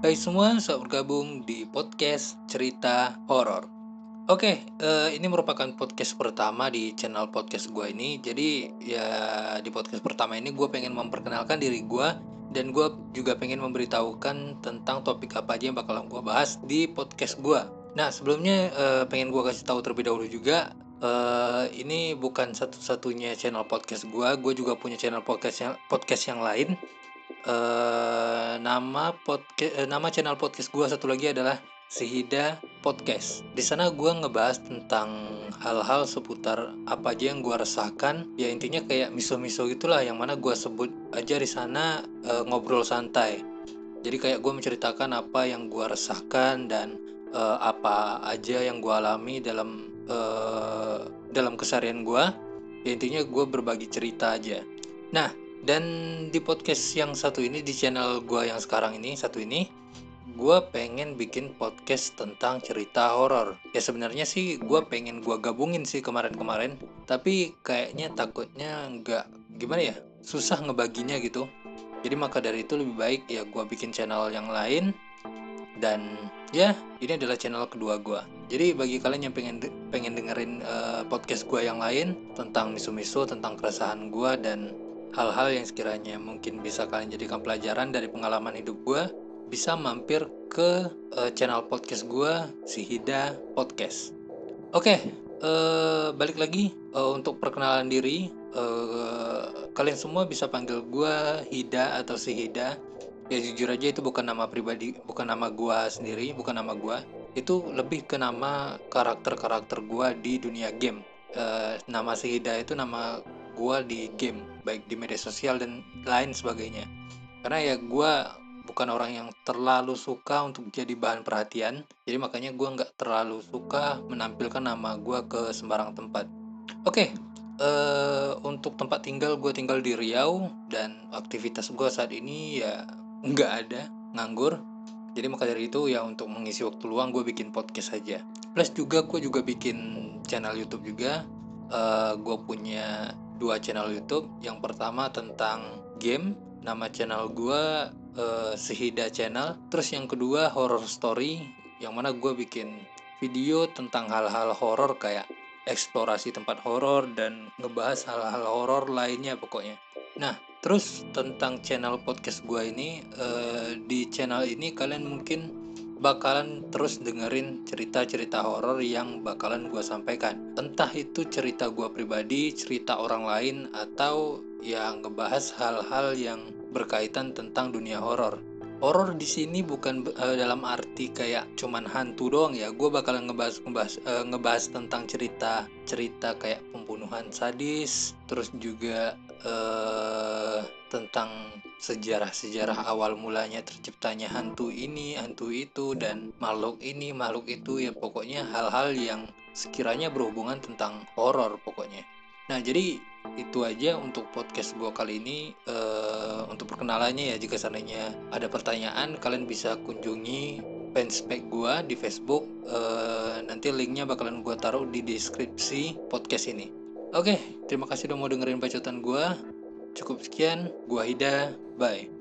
Hai semua, selamat bergabung di podcast cerita horor. Oke, uh, ini merupakan podcast pertama di channel podcast gue ini. Jadi ya di podcast pertama ini gue pengen memperkenalkan diri gue dan gue juga pengen memberitahukan tentang topik apa aja yang bakalan gue bahas di podcast gue. Nah sebelumnya uh, pengen gue kasih tahu terlebih dahulu juga uh, ini bukan satu-satunya channel podcast gue. Gue juga punya channel podcast yang podcast yang lain uh, nama podcast uh, nama channel podcast gue satu lagi adalah Sihida Podcast. Di sana gue ngebahas tentang hal-hal seputar apa aja yang gue resahkan. Ya intinya kayak miso-miso gitulah, yang mana gue sebut aja di sana uh, ngobrol santai. Jadi kayak gue menceritakan apa yang gue resahkan dan apa aja yang gue alami dalam uh, dalam keseharian gue. Ya intinya gue berbagi cerita aja. Nah, dan di podcast yang satu ini di channel gue yang sekarang ini satu ini gue pengen bikin podcast tentang cerita horor. Ya sebenarnya sih gue pengen gue gabungin sih kemarin-kemarin. Tapi kayaknya takutnya nggak gimana ya susah ngebaginya gitu. Jadi maka dari itu lebih baik ya gue bikin channel yang lain. Dan ya ini adalah channel kedua gue jadi bagi kalian yang pengen pengen dengerin uh, podcast gue yang lain tentang misu-misu tentang keresahan gue dan hal-hal yang sekiranya mungkin bisa kalian jadikan pelajaran dari pengalaman hidup gue bisa mampir ke uh, channel podcast gue si Hida Podcast. Oke okay, uh, eh, balik lagi uh, untuk perkenalan diri uh, kalian semua bisa panggil gue Hida atau si Hida. Ya jujur aja itu bukan nama pribadi bukan nama gue sendiri bukan nama gue itu lebih ke nama karakter-karakter gue di dunia game. Uh, nama si Hida itu nama gue di game baik di media sosial dan lain sebagainya. Karena ya gue bukan orang yang terlalu suka untuk jadi bahan perhatian jadi makanya gue nggak terlalu suka menampilkan nama gue ke sembarang tempat. Oke okay, uh, eh, untuk tempat tinggal gue tinggal di Riau dan aktivitas gue saat ini ya nggak ada nganggur. Jadi maka dari itu ya untuk mengisi waktu luang gue bikin podcast saja plus juga gue juga bikin channel YouTube juga. Uh, gue punya dua channel YouTube. Yang pertama tentang game, nama channel gue uh, Sehida Channel. Terus yang kedua horror story, yang mana gue bikin video tentang hal-hal horor kayak eksplorasi tempat horor dan ngebahas hal-hal horor lainnya pokoknya. Nah, terus tentang channel podcast gue ini, uh, di channel ini kalian mungkin bakalan terus dengerin cerita-cerita horor yang bakalan gue sampaikan. Entah itu cerita gue pribadi, cerita orang lain, atau yang ngebahas hal-hal yang berkaitan tentang dunia horor. Horor di sini bukan uh, dalam arti kayak cuman hantu doang ya. Gue bakalan ngebahas ngebahas uh, ngebahas tentang cerita cerita kayak pembunuhan sadis, terus juga uh, tentang sejarah-sejarah awal mulanya terciptanya hantu ini, hantu itu, dan makhluk ini, makhluk itu, ya pokoknya hal-hal yang sekiranya berhubungan tentang horor pokoknya. Nah, jadi itu aja untuk podcast gue kali ini. Uh, untuk perkenalannya ya, jika seandainya ada pertanyaan, kalian bisa kunjungi fanspage gue di Facebook. Uh, nanti linknya bakalan gue taruh di deskripsi podcast ini. Oke, terima kasih udah mau dengerin bacotan gue. Cukup sekian, gua Hida, bye.